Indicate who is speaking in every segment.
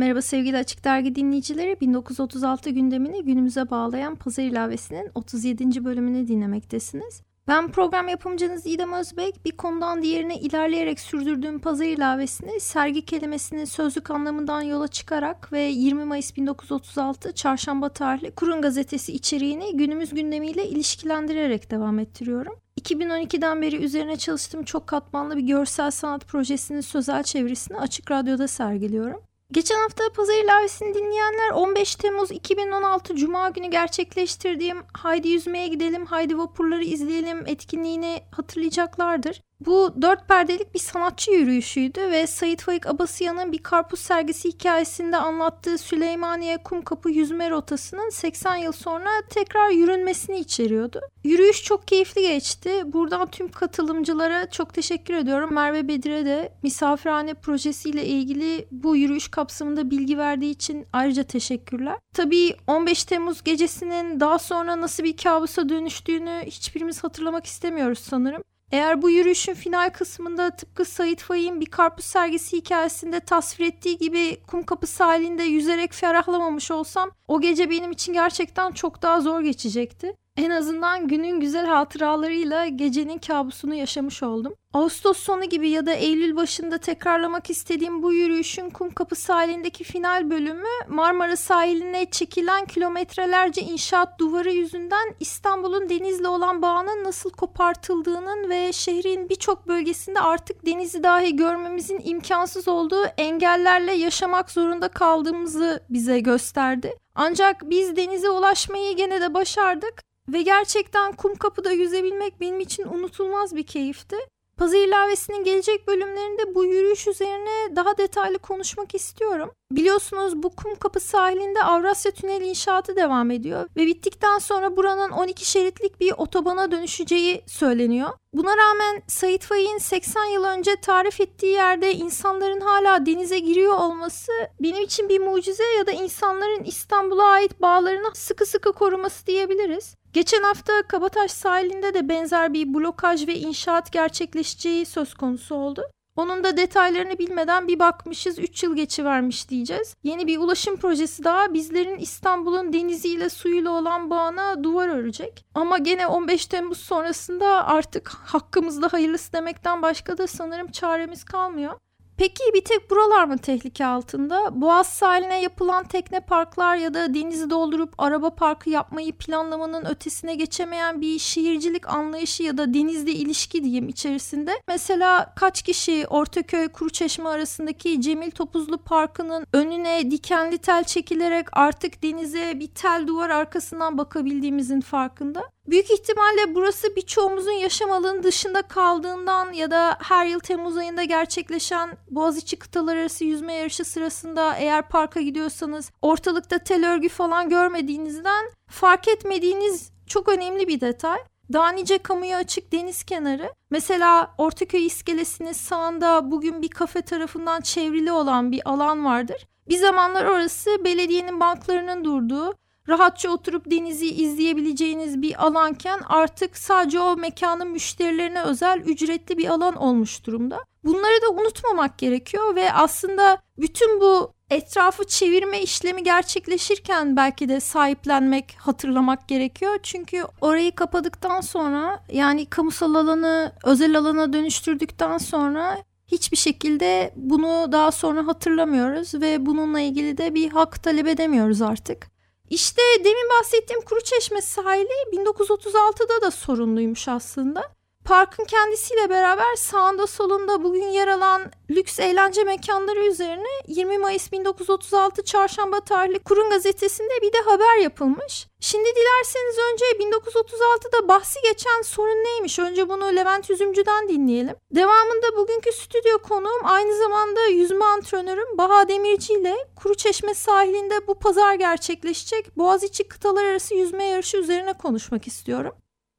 Speaker 1: Merhaba sevgili Açık Dergi dinleyicileri. 1936 gündemini günümüze bağlayan Pazar ilavesinin 37. bölümünü dinlemektesiniz. Ben program yapımcınız İdem Özbek. Bir konudan diğerine ilerleyerek sürdürdüğüm pazar ilavesini sergi kelimesinin sözlük anlamından yola çıkarak ve 20 Mayıs 1936 Çarşamba tarihli Kurun Gazetesi içeriğini günümüz gündemiyle ilişkilendirerek devam ettiriyorum. 2012'den beri üzerine çalıştığım çok katmanlı bir görsel sanat projesinin sözel çevirisini Açık Radyo'da sergiliyorum. Geçen hafta pazar ilavesini dinleyenler 15 Temmuz 2016 Cuma günü gerçekleştirdiğim Haydi Yüzmeye Gidelim, Haydi Vapurları izleyelim etkinliğini hatırlayacaklardır. Bu dört perdelik bir sanatçı yürüyüşüydü ve Sait Faik Abasıyan'ın bir karpuz sergisi hikayesinde anlattığı Süleymaniye Kumkapı yüzme rotasının 80 yıl sonra tekrar yürünmesini içeriyordu. Yürüyüş çok keyifli geçti. Buradan tüm katılımcılara çok teşekkür ediyorum. Merve Bedir'e de misafirhane projesiyle ilgili bu yürüyüş kapsamında bilgi verdiği için ayrıca teşekkürler. Tabii 15 Temmuz gecesinin daha sonra nasıl bir kabusa dönüştüğünü hiçbirimiz hatırlamak istemiyoruz sanırım. Eğer bu yürüyüşün final kısmında tıpkı Sait Faik'in bir karpuz sergisi hikayesinde tasvir ettiği gibi Kumkapı sahilinde yüzerek ferahlamamış olsam o gece benim için gerçekten çok daha zor geçecekti. En azından günün güzel hatıralarıyla gecenin kabusunu yaşamış oldum. Ağustos sonu gibi ya da Eylül başında tekrarlamak istediğim bu yürüyüşün Kumkapı sahilindeki final bölümü Marmara sahiline çekilen kilometrelerce inşaat duvarı yüzünden İstanbul'un denizle olan bağının nasıl kopartıldığının ve şehrin birçok bölgesinde artık denizi dahi görmemizin imkansız olduğu engellerle yaşamak zorunda kaldığımızı bize gösterdi. Ancak biz denize ulaşmayı gene de başardık ve gerçekten kum kapıda yüzebilmek benim için unutulmaz bir keyifti. Pazı ilavesinin gelecek bölümlerinde bu yürüyüş üzerine daha detaylı konuşmak istiyorum. Biliyorsunuz bu kum kapı sahilinde Avrasya Tüneli inşaatı devam ediyor ve bittikten sonra buranın 12 şeritlik bir otobana dönüşeceği söyleniyor. Buna rağmen Sait Faik'in 80 yıl önce tarif ettiği yerde insanların hala denize giriyor olması benim için bir mucize ya da insanların İstanbul'a ait bağlarını sıkı sıkı koruması diyebiliriz. Geçen hafta Kabataş sahilinde de benzer bir blokaj ve inşaat gerçekleşeceği söz konusu oldu. Onun da detaylarını bilmeden bir bakmışız 3 yıl geçivermiş diyeceğiz. Yeni bir ulaşım projesi daha bizlerin İstanbul'un deniziyle suyuyla olan bağına duvar örecek. Ama gene 15 Temmuz sonrasında artık hakkımızda hayırlısı demekten başka da sanırım çaremiz kalmıyor. Peki bir tek buralar mı tehlike altında? Boğaz sahiline yapılan tekne parklar ya da denizi doldurup araba parkı yapmayı planlamanın ötesine geçemeyen bir şehircilik anlayışı ya da denizle ilişki diyeyim içerisinde. Mesela kaç kişi Ortaköy Kuruçeşme arasındaki Cemil Topuzlu Parkı'nın önüne dikenli tel çekilerek artık denize bir tel duvar arkasından bakabildiğimizin farkında? Büyük ihtimalle burası birçoğumuzun yaşam alanı dışında kaldığından ya da her yıl Temmuz ayında gerçekleşen Boğaziçi kıtalar arası yüzme yarışı sırasında eğer parka gidiyorsanız ortalıkta tel örgü falan görmediğinizden fark etmediğiniz çok önemli bir detay. Daha nice kamuya açık deniz kenarı. Mesela Ortaköy iskelesinin sağında bugün bir kafe tarafından çevrili olan bir alan vardır. Bir zamanlar orası belediyenin banklarının durduğu rahatça oturup denizi izleyebileceğiniz bir alanken artık sadece o mekanın müşterilerine özel ücretli bir alan olmuş durumda. Bunları da unutmamak gerekiyor ve aslında bütün bu etrafı çevirme işlemi gerçekleşirken belki de sahiplenmek, hatırlamak gerekiyor. Çünkü orayı kapadıktan sonra yani kamusal alanı özel alana dönüştürdükten sonra hiçbir şekilde bunu daha sonra hatırlamıyoruz ve bununla ilgili de bir hak talep edemiyoruz artık. İşte demin bahsettiğim Kuruçeşme sahili 1936'da da sorunluymuş aslında. Parkın kendisiyle beraber sağında solunda bugün yer alan lüks eğlence mekanları üzerine 20 Mayıs 1936 Çarşamba tarihli Kurun gazetesinde bir de haber yapılmış. Şimdi dilerseniz önce 1936'da bahsi geçen sorun neymiş? Önce bunu Levent Üzümcü'den dinleyelim. Devamında bugünkü stüdyo konuğum aynı zamanda yüzme antrenörüm Baha Demirci ile Kuru Çeşme sahilinde bu pazar gerçekleşecek Boğaziçi kıtalar arası yüzme yarışı üzerine konuşmak istiyorum.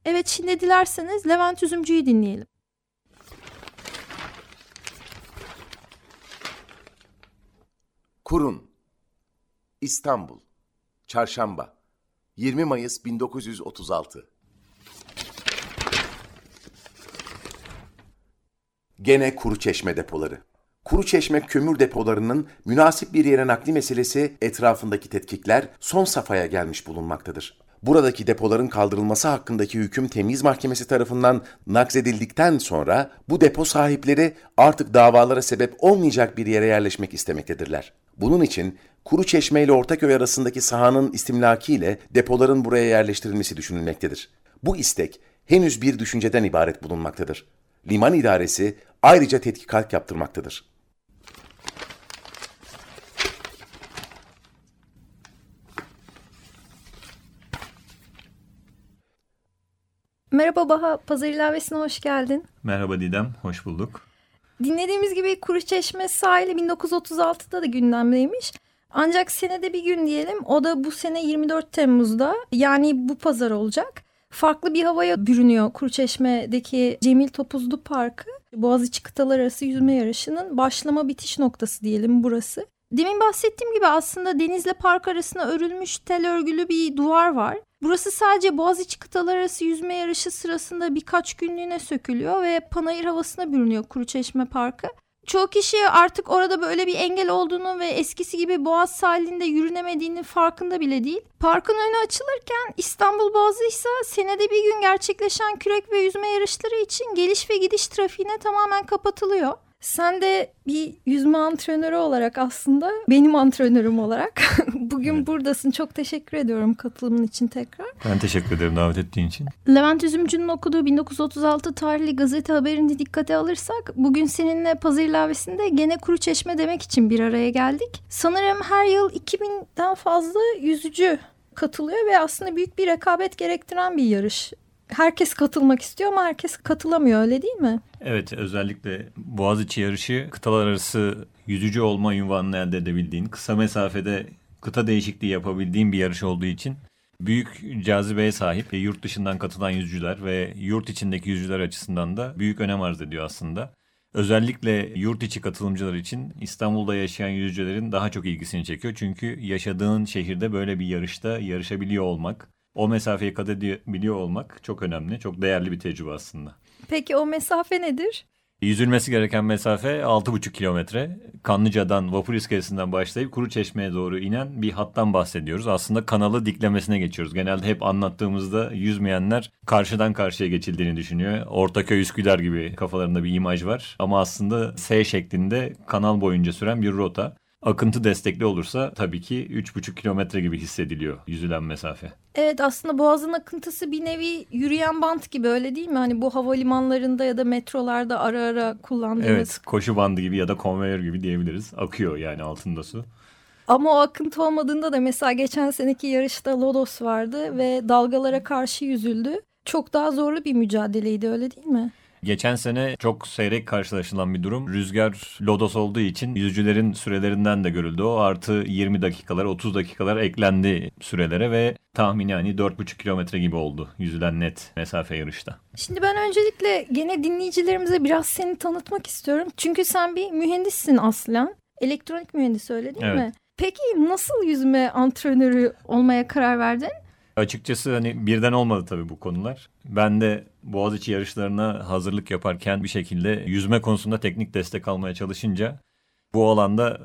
Speaker 1: Evet şimdi dilerseniz Levent Üzümcü'yü dinleyelim.
Speaker 2: Kurun İstanbul Çarşamba 20 Mayıs 1936 Gene kuru çeşme depoları. Kuru çeşme kömür depolarının münasip bir yere nakli meselesi etrafındaki tetkikler son safhaya gelmiş bulunmaktadır. Buradaki depoların kaldırılması hakkındaki hüküm temiz mahkemesi tarafından nakzedildikten sonra bu depo sahipleri artık davalara sebep olmayacak bir yere yerleşmek istemektedirler. Bunun için Kuru Çeşme ile Ortaköy arasındaki sahanın istimlaki ile depoların buraya yerleştirilmesi düşünülmektedir. Bu istek henüz bir düşünceden ibaret bulunmaktadır. Liman idaresi ayrıca tetkikat yaptırmaktadır.
Speaker 1: Merhaba Baha, Pazar ilavesine hoş geldin.
Speaker 3: Merhaba Didem, hoş bulduk.
Speaker 1: Dinlediğimiz gibi Kuruçeşme sahili 1936'da da gündemdeymiş. Ancak senede bir gün diyelim o da bu sene 24 Temmuz'da yani bu pazar olacak. Farklı bir havaya bürünüyor Kuruçeşme'deki Cemil Topuzlu Parkı. Boğaziçi kıtalar arası yüzme yarışının başlama bitiş noktası diyelim burası. Demin bahsettiğim gibi aslında denizle park arasında örülmüş tel örgülü bir duvar var. Burası sadece Boğaziçi kıtalar arası yüzme yarışı sırasında birkaç günlüğüne sökülüyor ve panayır havasına bürünüyor Kuruçeşme Parkı. Çoğu kişi artık orada böyle bir engel olduğunu ve eskisi gibi Boğaz sahilinde yürünemediğinin farkında bile değil. Parkın önü açılırken İstanbul Boğazı ise senede bir gün gerçekleşen kürek ve yüzme yarışları için geliş ve gidiş trafiğine tamamen kapatılıyor. Sen de bir yüzme antrenörü olarak aslında benim antrenörüm olarak bugün evet. buradasın. Çok teşekkür ediyorum katılımın için tekrar.
Speaker 3: Ben teşekkür ederim davet ettiğin için.
Speaker 1: Levent Üzümcü'nün okuduğu 1936 tarihli gazete haberini dikkate alırsak bugün seninle pazar ilavesinde gene kuru çeşme demek için bir araya geldik. Sanırım her yıl 2000'den fazla yüzücü katılıyor ve aslında büyük bir rekabet gerektiren bir yarış herkes katılmak istiyor ama herkes katılamıyor öyle değil mi?
Speaker 3: Evet özellikle Boğaziçi yarışı kıtalar arası yüzücü olma ünvanını elde edebildiğin, kısa mesafede kıta değişikliği yapabildiğin bir yarış olduğu için büyük cazibeye sahip yurt dışından katılan yüzücüler ve yurt içindeki yüzücüler açısından da büyük önem arz ediyor aslında. Özellikle yurt içi katılımcılar için İstanbul'da yaşayan yüzücülerin daha çok ilgisini çekiyor. Çünkü yaşadığın şehirde böyle bir yarışta yarışabiliyor olmak o mesafeyi kat edebiliyor olmak çok önemli. Çok değerli bir tecrübe aslında.
Speaker 1: Peki o mesafe nedir?
Speaker 3: Yüzülmesi gereken mesafe 6,5 kilometre. Kanlıca'dan, vapur iskelesinden başlayıp Kuru Çeşme'ye doğru inen bir hattan bahsediyoruz. Aslında kanalı diklemesine geçiyoruz. Genelde hep anlattığımızda yüzmeyenler karşıdan karşıya geçildiğini düşünüyor. Ortaköy Üsküdar gibi kafalarında bir imaj var. Ama aslında S şeklinde kanal boyunca süren bir rota. Akıntı destekli olursa tabii ki 3,5 kilometre gibi hissediliyor yüzülen mesafe.
Speaker 1: Evet aslında boğazın akıntısı bir nevi yürüyen bant gibi öyle değil mi? Hani bu havalimanlarında ya da metrolarda ara ara kullandığımız.
Speaker 3: Evet koşu bandı gibi ya da konveyör gibi diyebiliriz. Akıyor yani altında su.
Speaker 1: Ama o akıntı olmadığında da mesela geçen seneki yarışta Lodos vardı ve dalgalara karşı yüzüldü. Çok daha zorlu bir mücadeleydi öyle değil mi?
Speaker 3: Geçen sene çok seyrek karşılaşılan bir durum. Rüzgar lodos olduğu için yüzücülerin sürelerinden de görüldü. O artı 20 dakikalar 30 dakikalar eklendi sürelere ve tahmini hani 4,5 kilometre gibi oldu yüzülen net mesafe yarışta.
Speaker 1: Şimdi ben öncelikle gene dinleyicilerimize biraz seni tanıtmak istiyorum. Çünkü sen bir mühendissin aslen. Elektronik mühendisi öyle değil
Speaker 3: evet.
Speaker 1: mi? Peki nasıl yüzme antrenörü olmaya karar verdin?
Speaker 3: Açıkçası hani birden olmadı tabii bu konular. Ben de Boğaziçi yarışlarına hazırlık yaparken bir şekilde yüzme konusunda teknik destek almaya çalışınca bu alanda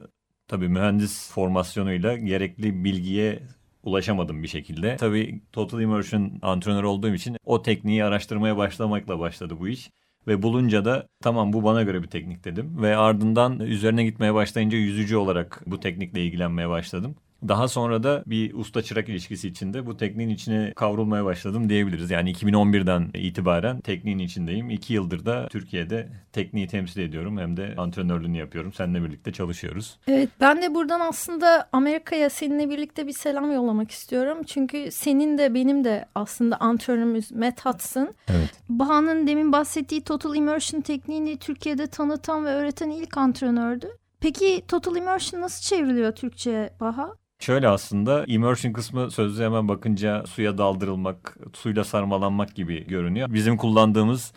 Speaker 3: tabii mühendis formasyonuyla gerekli bilgiye ulaşamadım bir şekilde. Tabii Total Immersion antrenör olduğum için o tekniği araştırmaya başlamakla başladı bu iş. Ve bulunca da tamam bu bana göre bir teknik dedim. Ve ardından üzerine gitmeye başlayınca yüzücü olarak bu teknikle ilgilenmeye başladım. Daha sonra da bir usta çırak ilişkisi içinde bu tekniğin içine kavrulmaya başladım diyebiliriz. Yani 2011'den itibaren tekniğin içindeyim. İki yıldır da Türkiye'de tekniği temsil ediyorum hem de antrenörlüğünü yapıyorum. Seninle birlikte çalışıyoruz.
Speaker 1: Evet ben de buradan aslında Amerika'ya seninle birlikte bir selam yollamak istiyorum. Çünkü senin de benim de aslında antrenörümüz Matt Hudson.
Speaker 3: Evet.
Speaker 1: Baha'nın demin bahsettiği Total Immersion tekniğini Türkiye'de tanıtan ve öğreten ilk antrenördü. Peki Total Immersion nasıl çevriliyor Türkçe'ye Baha?
Speaker 3: Şöyle aslında immersion kısmı sözlüğe hemen bakınca suya daldırılmak, suyla sarmalanmak gibi görünüyor. Bizim kullandığımız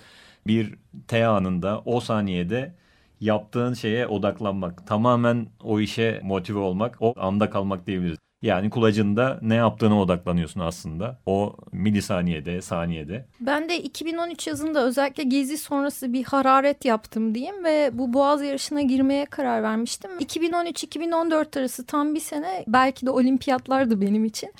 Speaker 3: bir T anında o saniyede yaptığın şeye odaklanmak, tamamen o işe motive olmak, o anda kalmak diyebiliriz. Yani kulacında ne yaptığına odaklanıyorsun aslında. O milisaniyede, saniyede.
Speaker 1: Ben de 2013 yazında özellikle gezi sonrası bir hararet yaptım diyeyim ve bu boğaz yarışına girmeye karar vermiştim. 2013-2014 arası tam bir sene belki de olimpiyatlardı benim için.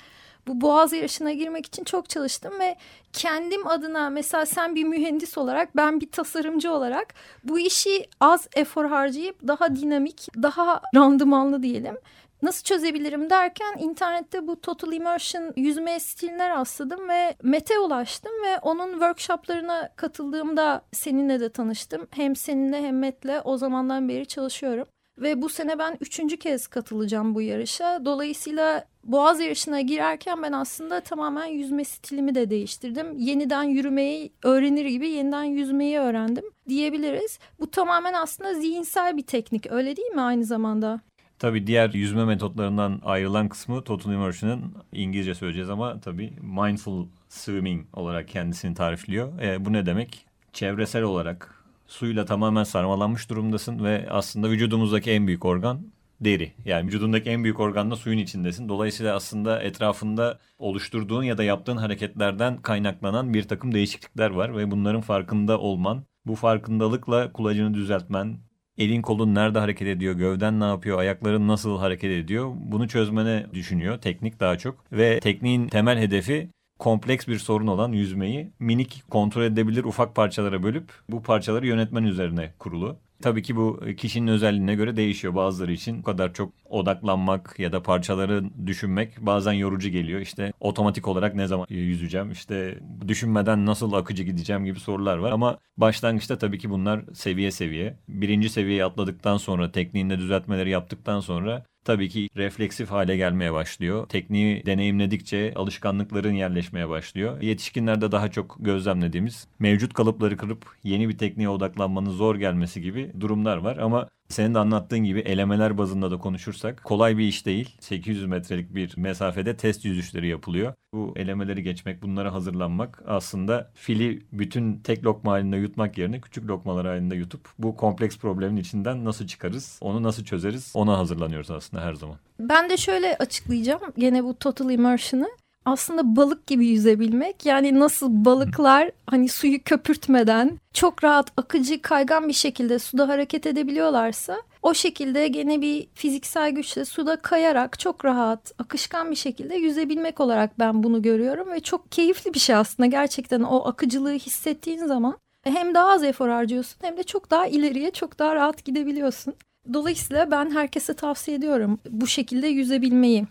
Speaker 1: Bu boğaz yarışına girmek için çok çalıştım ve kendim adına mesela sen bir mühendis olarak ben bir tasarımcı olarak bu işi az efor harcayıp daha dinamik, daha randımanlı diyelim nasıl çözebilirim derken internette bu Total Immersion yüzme stiline rastladım ve Mete ulaştım ve onun workshoplarına katıldığımda seninle de tanıştım. Hem seninle hem Met'le o zamandan beri çalışıyorum. Ve bu sene ben üçüncü kez katılacağım bu yarışa. Dolayısıyla Boğaz yarışına girerken ben aslında tamamen yüzme stilimi de değiştirdim. Yeniden yürümeyi öğrenir gibi yeniden yüzmeyi öğrendim diyebiliriz. Bu tamamen aslında zihinsel bir teknik öyle değil mi aynı zamanda?
Speaker 3: Tabii diğer yüzme metotlarından ayrılan kısmı Total Immersion'ın İngilizce söyleyeceğiz ama tabii mindful swimming olarak kendisini tarifliyor. E, bu ne demek? Çevresel olarak suyla tamamen sarmalanmış durumdasın ve aslında vücudumuzdaki en büyük organ deri. Yani vücudundaki en büyük organla suyun içindesin. Dolayısıyla aslında etrafında oluşturduğun ya da yaptığın hareketlerden kaynaklanan bir takım değişiklikler var ve bunların farkında olman, bu farkındalıkla kulacını düzeltmen, elin kolun nerede hareket ediyor, gövden ne yapıyor, ayakların nasıl hareket ediyor bunu çözmene düşünüyor teknik daha çok. Ve tekniğin temel hedefi kompleks bir sorun olan yüzmeyi minik kontrol edebilir ufak parçalara bölüp bu parçaları yönetmen üzerine kurulu. Tabii ki bu kişinin özelliğine göre değişiyor. Bazıları için bu kadar çok odaklanmak ya da parçaları düşünmek bazen yorucu geliyor. İşte otomatik olarak ne zaman yüzeceğim, işte düşünmeden nasıl akıcı gideceğim gibi sorular var. Ama başlangıçta tabii ki bunlar seviye seviye. Birinci seviyeyi atladıktan sonra, tekniğinde düzeltmeleri yaptıktan sonra tabii ki refleksif hale gelmeye başlıyor. Tekniği deneyimledikçe alışkanlıkların yerleşmeye başlıyor. Yetişkinlerde daha çok gözlemlediğimiz mevcut kalıpları kırıp yeni bir tekniğe odaklanmanın zor gelmesi gibi durumlar var ama senin de anlattığın gibi elemeler bazında da konuşursak kolay bir iş değil. 800 metrelik bir mesafede test yüzüşleri yapılıyor. Bu elemeleri geçmek, bunlara hazırlanmak aslında fili bütün tek lokma halinde yutmak yerine küçük lokmalar halinde yutup bu kompleks problemin içinden nasıl çıkarız, onu nasıl çözeriz ona hazırlanıyoruz aslında her zaman.
Speaker 1: Ben de şöyle açıklayacağım gene bu total immersion'ı aslında balık gibi yüzebilmek. Yani nasıl balıklar hani suyu köpürtmeden çok rahat akıcı kaygan bir şekilde suda hareket edebiliyorlarsa o şekilde gene bir fiziksel güçle suda kayarak çok rahat akışkan bir şekilde yüzebilmek olarak ben bunu görüyorum ve çok keyifli bir şey aslında gerçekten o akıcılığı hissettiğin zaman hem daha az efor harcıyorsun hem de çok daha ileriye çok daha rahat gidebiliyorsun. Dolayısıyla ben herkese tavsiye ediyorum bu şekilde yüzebilmeyi.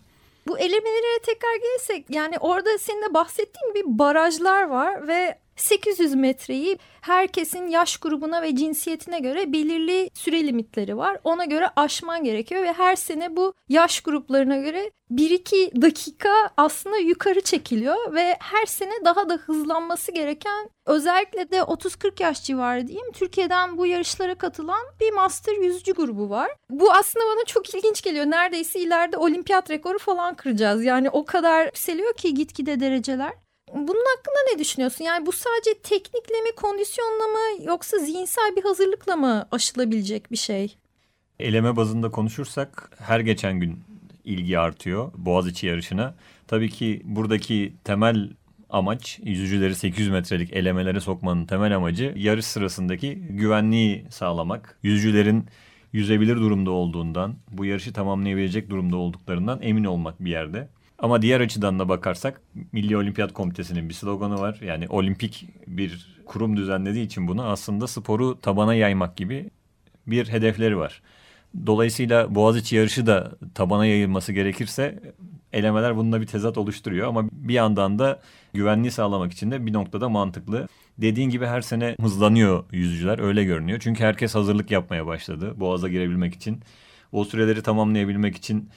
Speaker 1: Bu elemelere tekrar gelirsek yani orada senin de bahsettiğin gibi barajlar var ve 800 metreyi herkesin yaş grubuna ve cinsiyetine göre belirli süre limitleri var. Ona göre aşman gerekiyor ve her sene bu yaş gruplarına göre 1-2 dakika aslında yukarı çekiliyor ve her sene daha da hızlanması gereken özellikle de 30-40 yaş civarı diyeyim Türkiye'den bu yarışlara katılan bir master yüzücü grubu var. Bu aslında bana çok ilginç geliyor. Neredeyse ileride olimpiyat rekoru falan kıracağız. Yani o kadar yükseliyor ki gitgide dereceler. Bunun hakkında ne düşünüyorsun? Yani bu sadece teknikle mi, kondisyonla mı yoksa zihinsel bir hazırlıkla mı aşılabilecek bir şey?
Speaker 3: Eleme bazında konuşursak her geçen gün ilgi artıyor Boğaziçi yarışına. Tabii ki buradaki temel amaç yüzücüleri 800 metrelik elemelere sokmanın temel amacı yarış sırasındaki güvenliği sağlamak. Yüzücülerin yüzebilir durumda olduğundan, bu yarışı tamamlayabilecek durumda olduklarından emin olmak bir yerde. Ama diğer açıdan da bakarsak Milli Olimpiyat Komitesi'nin bir sloganı var. Yani olimpik bir kurum düzenlediği için bunu aslında sporu tabana yaymak gibi bir hedefleri var. Dolayısıyla Boğaziçi yarışı da tabana yayılması gerekirse elemeler bununla bir tezat oluşturuyor. Ama bir yandan da güvenliği sağlamak için de bir noktada mantıklı. Dediğin gibi her sene hızlanıyor yüzücüler öyle görünüyor. Çünkü herkes hazırlık yapmaya başladı Boğaz'a girebilmek için. O süreleri tamamlayabilmek için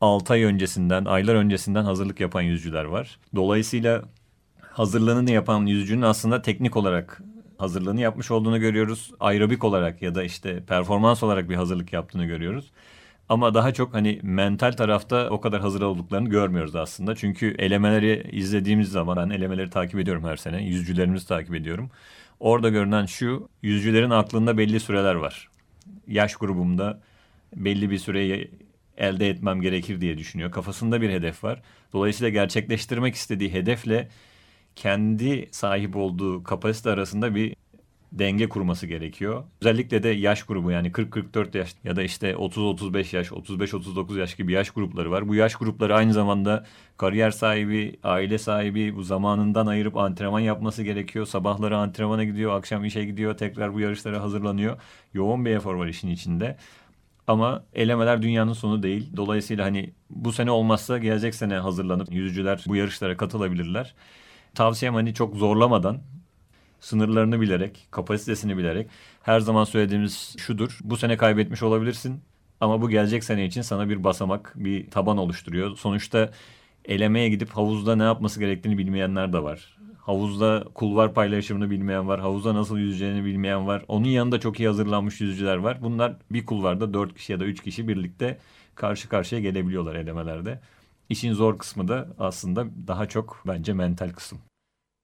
Speaker 3: 6 ay öncesinden, aylar öncesinden hazırlık yapan yüzücüler var. Dolayısıyla hazırlığını yapan yüzücünün aslında teknik olarak hazırlığını yapmış olduğunu görüyoruz. Aerobik olarak ya da işte performans olarak bir hazırlık yaptığını görüyoruz. Ama daha çok hani mental tarafta o kadar hazır olduklarını görmüyoruz aslında. Çünkü elemeleri izlediğimiz zaman ben elemeleri takip ediyorum her sene. Yüzücülerimizi takip ediyorum. Orada görünen şu yüzücülerin aklında belli süreler var. Yaş grubumda belli bir süreyi elde etmem gerekir diye düşünüyor. Kafasında bir hedef var. Dolayısıyla gerçekleştirmek istediği hedefle kendi sahip olduğu kapasite arasında bir denge kurması gerekiyor. Özellikle de yaş grubu yani 40-44 yaş ya da işte 30-35 yaş, 35-39 yaş gibi yaş grupları var. Bu yaş grupları aynı zamanda kariyer sahibi, aile sahibi bu zamanından ayırıp antrenman yapması gerekiyor. Sabahları antrenmana gidiyor, akşam işe gidiyor, tekrar bu yarışlara hazırlanıyor. Yoğun bir efor var işin içinde. Ama elemeler dünyanın sonu değil. Dolayısıyla hani bu sene olmazsa gelecek sene hazırlanıp yüzücüler bu yarışlara katılabilirler. Tavsiyem hani çok zorlamadan sınırlarını bilerek, kapasitesini bilerek her zaman söylediğimiz şudur. Bu sene kaybetmiş olabilirsin ama bu gelecek sene için sana bir basamak, bir taban oluşturuyor. Sonuçta elemeye gidip havuzda ne yapması gerektiğini bilmeyenler de var. Havuzda kulvar paylaşımını bilmeyen var. Havuzda nasıl yüzeceğini bilmeyen var. Onun yanında çok iyi hazırlanmış yüzücüler var. Bunlar bir kulvarda 4 kişi ya da 3 kişi birlikte karşı karşıya gelebiliyorlar elemelerde. İşin zor kısmı da aslında daha çok bence mental kısım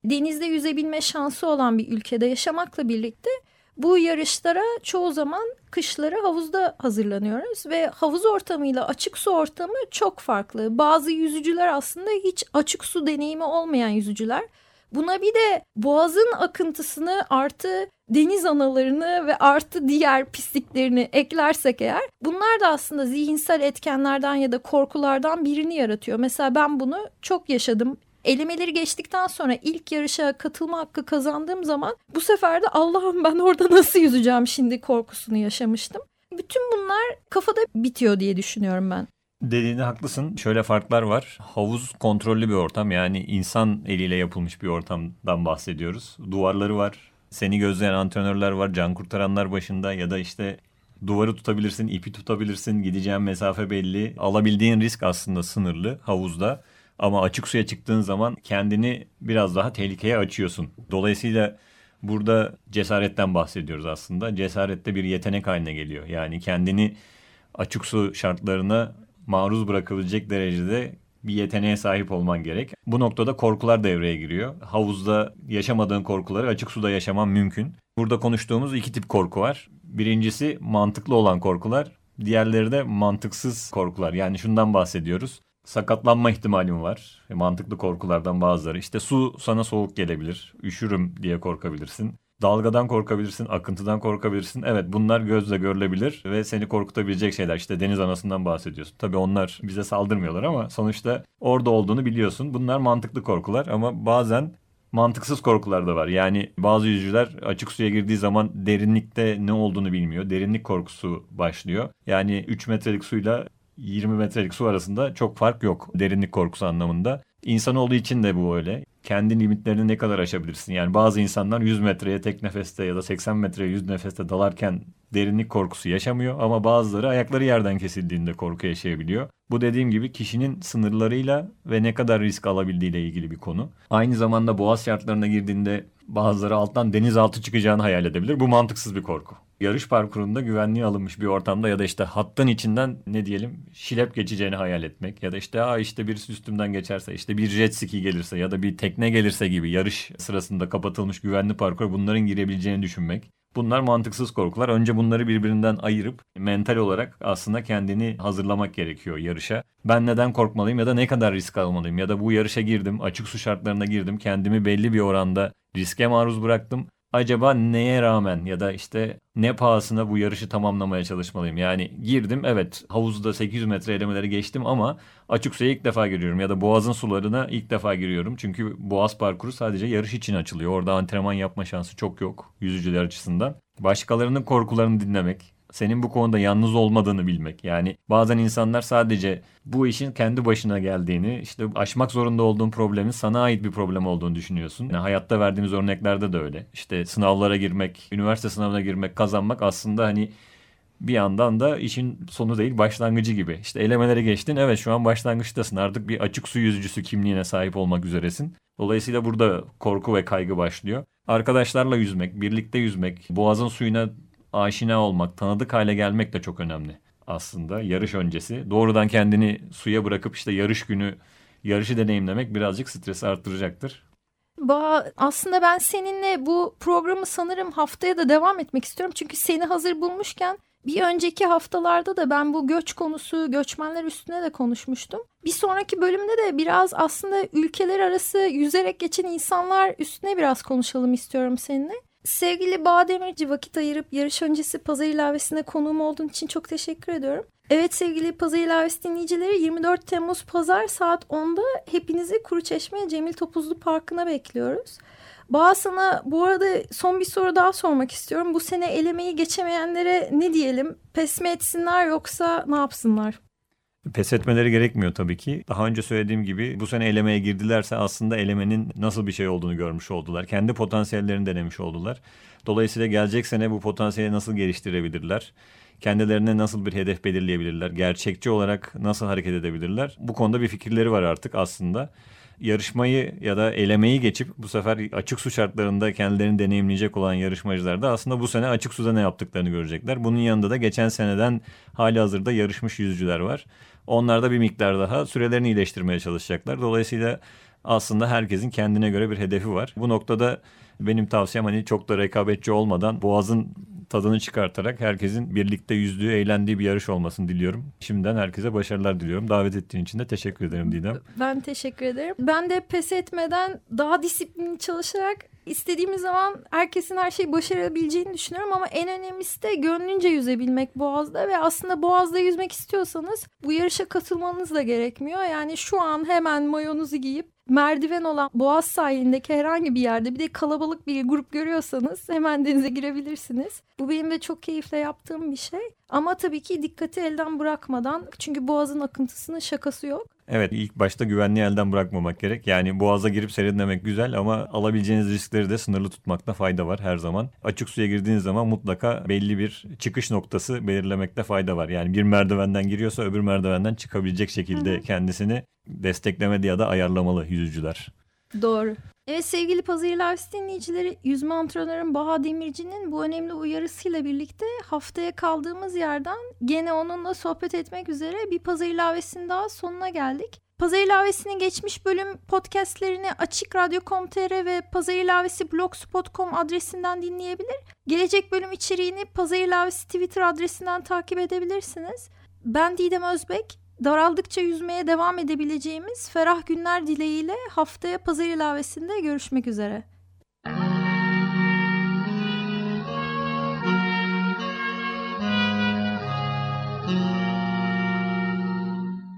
Speaker 1: denizde yüzebilme şansı olan bir ülkede yaşamakla birlikte bu yarışlara çoğu zaman kışları havuzda hazırlanıyoruz ve havuz ortamıyla açık su ortamı çok farklı. Bazı yüzücüler aslında hiç açık su deneyimi olmayan yüzücüler. Buna bir de boğazın akıntısını artı deniz analarını ve artı diğer pisliklerini eklersek eğer bunlar da aslında zihinsel etkenlerden ya da korkulardan birini yaratıyor. Mesela ben bunu çok yaşadım elemeleri geçtikten sonra ilk yarışa katılma hakkı kazandığım zaman bu sefer de Allah'ım ben orada nasıl yüzeceğim şimdi korkusunu yaşamıştım. Bütün bunlar kafada bitiyor diye düşünüyorum ben.
Speaker 3: Dediğinde haklısın. Şöyle farklar var. Havuz kontrollü bir ortam. Yani insan eliyle yapılmış bir ortamdan bahsediyoruz. Duvarları var. Seni gözleyen antrenörler var. Can kurtaranlar başında ya da işte duvarı tutabilirsin, ipi tutabilirsin. Gideceğin mesafe belli. Alabildiğin risk aslında sınırlı havuzda. Ama açık suya çıktığın zaman kendini biraz daha tehlikeye açıyorsun. Dolayısıyla burada cesaretten bahsediyoruz aslında. Cesarette bir yetenek haline geliyor. Yani kendini açık su şartlarına maruz bırakabilecek derecede bir yeteneğe sahip olman gerek. Bu noktada korkular devreye giriyor. Havuzda yaşamadığın korkuları açık suda yaşaman mümkün. Burada konuştuğumuz iki tip korku var. Birincisi mantıklı olan korkular, diğerleri de mantıksız korkular. Yani şundan bahsediyoruz sakatlanma ihtimalim var. Mantıklı korkulardan bazıları. İşte su sana soğuk gelebilir. Üşürüm diye korkabilirsin. Dalgadan korkabilirsin, akıntıdan korkabilirsin. Evet bunlar gözle görülebilir ve seni korkutabilecek şeyler. İşte deniz anasından bahsediyorsun. Tabii onlar bize saldırmıyorlar ama sonuçta orada olduğunu biliyorsun. Bunlar mantıklı korkular ama bazen mantıksız korkular da var. Yani bazı yüzücüler açık suya girdiği zaman derinlikte ne olduğunu bilmiyor. Derinlik korkusu başlıyor. Yani 3 metrelik suyla 20 metrelik su arasında çok fark yok derinlik korkusu anlamında. İnsanoğlu için de bu öyle. Kendi limitlerini ne kadar aşabilirsin? Yani bazı insanlar 100 metreye tek nefeste ya da 80 metreye 100 nefeste dalarken derinlik korkusu yaşamıyor ama bazıları ayakları yerden kesildiğinde korku yaşayabiliyor. Bu dediğim gibi kişinin sınırlarıyla ve ne kadar risk alabildiğiyle ilgili bir konu. Aynı zamanda boğaz şartlarına girdiğinde bazıları alttan denizaltı çıkacağını hayal edebilir. Bu mantıksız bir korku yarış parkurunda güvenliğe alınmış bir ortamda ya da işte hattın içinden ne diyelim şilep geçeceğini hayal etmek ya da işte aa işte birisi üstümden geçerse işte bir jet ski gelirse ya da bir tekne gelirse gibi yarış sırasında kapatılmış güvenli parkur bunların girebileceğini düşünmek. Bunlar mantıksız korkular. Önce bunları birbirinden ayırıp mental olarak aslında kendini hazırlamak gerekiyor yarışa. Ben neden korkmalıyım ya da ne kadar risk almalıyım ya da bu yarışa girdim, açık su şartlarına girdim, kendimi belli bir oranda riske maruz bıraktım acaba neye rağmen ya da işte ne pahasına bu yarışı tamamlamaya çalışmalıyım? Yani girdim evet havuzda 800 metre elemeleri geçtim ama açık suya ilk defa giriyorum ya da boğazın sularına ilk defa giriyorum. Çünkü boğaz parkuru sadece yarış için açılıyor. Orada antrenman yapma şansı çok yok yüzücüler açısından. Başkalarının korkularını dinlemek, senin bu konuda yalnız olmadığını bilmek. Yani bazen insanlar sadece bu işin kendi başına geldiğini, işte aşmak zorunda olduğun problemin sana ait bir problem olduğunu düşünüyorsun. Yani hayatta verdiğimiz örneklerde de öyle. İşte sınavlara girmek, üniversite sınavına girmek, kazanmak aslında hani bir yandan da işin sonu değil başlangıcı gibi. İşte elemelere geçtin evet şu an başlangıçtasın artık bir açık su yüzücüsü kimliğine sahip olmak üzeresin. Dolayısıyla burada korku ve kaygı başlıyor. Arkadaşlarla yüzmek, birlikte yüzmek, boğazın suyuna aşina olmak, tanıdık hale gelmek de çok önemli aslında yarış öncesi. Doğrudan kendini suya bırakıp işte yarış günü yarışı deneyimlemek birazcık stresi arttıracaktır.
Speaker 1: Ba aslında ben seninle bu programı sanırım haftaya da devam etmek istiyorum. Çünkü seni hazır bulmuşken bir önceki haftalarda da ben bu göç konusu, göçmenler üstüne de konuşmuştum. Bir sonraki bölümde de biraz aslında ülkeler arası yüzerek geçen insanlar üstüne biraz konuşalım istiyorum seninle. Sevgili Bağdemirci vakit ayırıp yarış öncesi pazar ilavesine konuğum olduğun için çok teşekkür ediyorum. Evet sevgili Pazar ilavesi dinleyicileri 24 Temmuz Pazar saat 10'da hepinizi Kuruçeşme Cemil Topuzlu Parkı'na bekliyoruz. Bağ sana bu arada son bir soru daha sormak istiyorum. Bu sene elemeyi geçemeyenlere ne diyelim? Pes mi etsinler yoksa ne yapsınlar?
Speaker 3: Pes etmeleri gerekmiyor tabii ki. Daha önce söylediğim gibi bu sene elemeye girdilerse aslında elemenin nasıl bir şey olduğunu görmüş oldular. Kendi potansiyellerini denemiş oldular. Dolayısıyla gelecek sene bu potansiyeli nasıl geliştirebilirler? Kendilerine nasıl bir hedef belirleyebilirler? Gerçekçi olarak nasıl hareket edebilirler? Bu konuda bir fikirleri var artık aslında yarışmayı ya da elemeyi geçip bu sefer açık su şartlarında kendilerini deneyimleyecek olan yarışmacılar da aslında bu sene açık suda ne yaptıklarını görecekler. Bunun yanında da geçen seneden hali hazırda yarışmış yüzücüler var. Onlar da bir miktar daha sürelerini iyileştirmeye çalışacaklar. Dolayısıyla aslında herkesin kendine göre bir hedefi var. Bu noktada benim tavsiyem hani çok da rekabetçi olmadan boğazın tadını çıkartarak herkesin birlikte yüzdüğü, eğlendiği bir yarış olmasını diliyorum. Şimdiden herkese başarılar diliyorum. Davet ettiğin için de teşekkür ederim Didem.
Speaker 1: Ben teşekkür ederim. Ben de pes etmeden daha disiplinli çalışarak istediğimiz zaman herkesin her şeyi başarabileceğini düşünüyorum ama en önemlisi de gönlünce yüzebilmek Boğaz'da ve aslında Boğaz'da yüzmek istiyorsanız bu yarışa katılmanız da gerekmiyor. Yani şu an hemen mayonuzu giyip merdiven olan Boğaz sahilindeki herhangi bir yerde bir de kalabalık bir grup görüyorsanız hemen denize girebilirsiniz. Bu benim de çok keyifle yaptığım bir şey. Ama tabii ki dikkati elden bırakmadan çünkü Boğaz'ın akıntısının şakası yok.
Speaker 3: Evet ilk başta güvenliği elden bırakmamak gerek. Yani boğaza girip serinlemek güzel ama alabileceğiniz riskleri de sınırlı tutmakta fayda var her zaman. Açık suya girdiğiniz zaman mutlaka belli bir çıkış noktası belirlemekte fayda var. Yani bir merdivenden giriyorsa öbür merdivenden çıkabilecek şekilde kendisini desteklemeli ya da ayarlamalı yüzücüler.
Speaker 1: Doğru. Evet sevgili Pazarlar dinleyicileri yüzme antrenörüm Baha Demirci'nin bu önemli uyarısıyla birlikte haftaya kaldığımız yerden gene onunla sohbet etmek üzere bir pazar ilavesinin daha sonuna geldik. Pazar ilavesinin geçmiş bölüm podcastlerini Açık Radyo.com.tr ve Pazar ilavesi blogspot.com adresinden dinleyebilir. Gelecek bölüm içeriğini Pazar ilavesi Twitter adresinden takip edebilirsiniz. Ben Didem Özbek daraldıkça yüzmeye devam edebileceğimiz ferah günler dileğiyle haftaya pazar ilavesinde görüşmek üzere.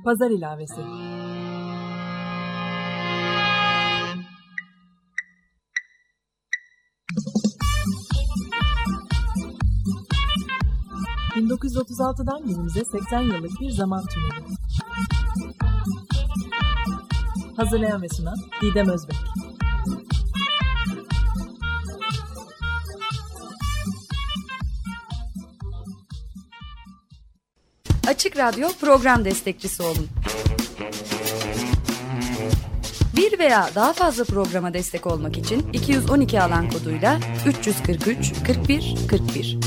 Speaker 4: Pazar ilavesi. ...1936'dan günümüze 80 yıllık bir zaman tüneli. Hazırlayan ve sunan Didem Özbek.
Speaker 5: Açık Radyo program destekçisi olun. Bir veya daha fazla programa destek olmak için 212 alan koduyla 343 41 41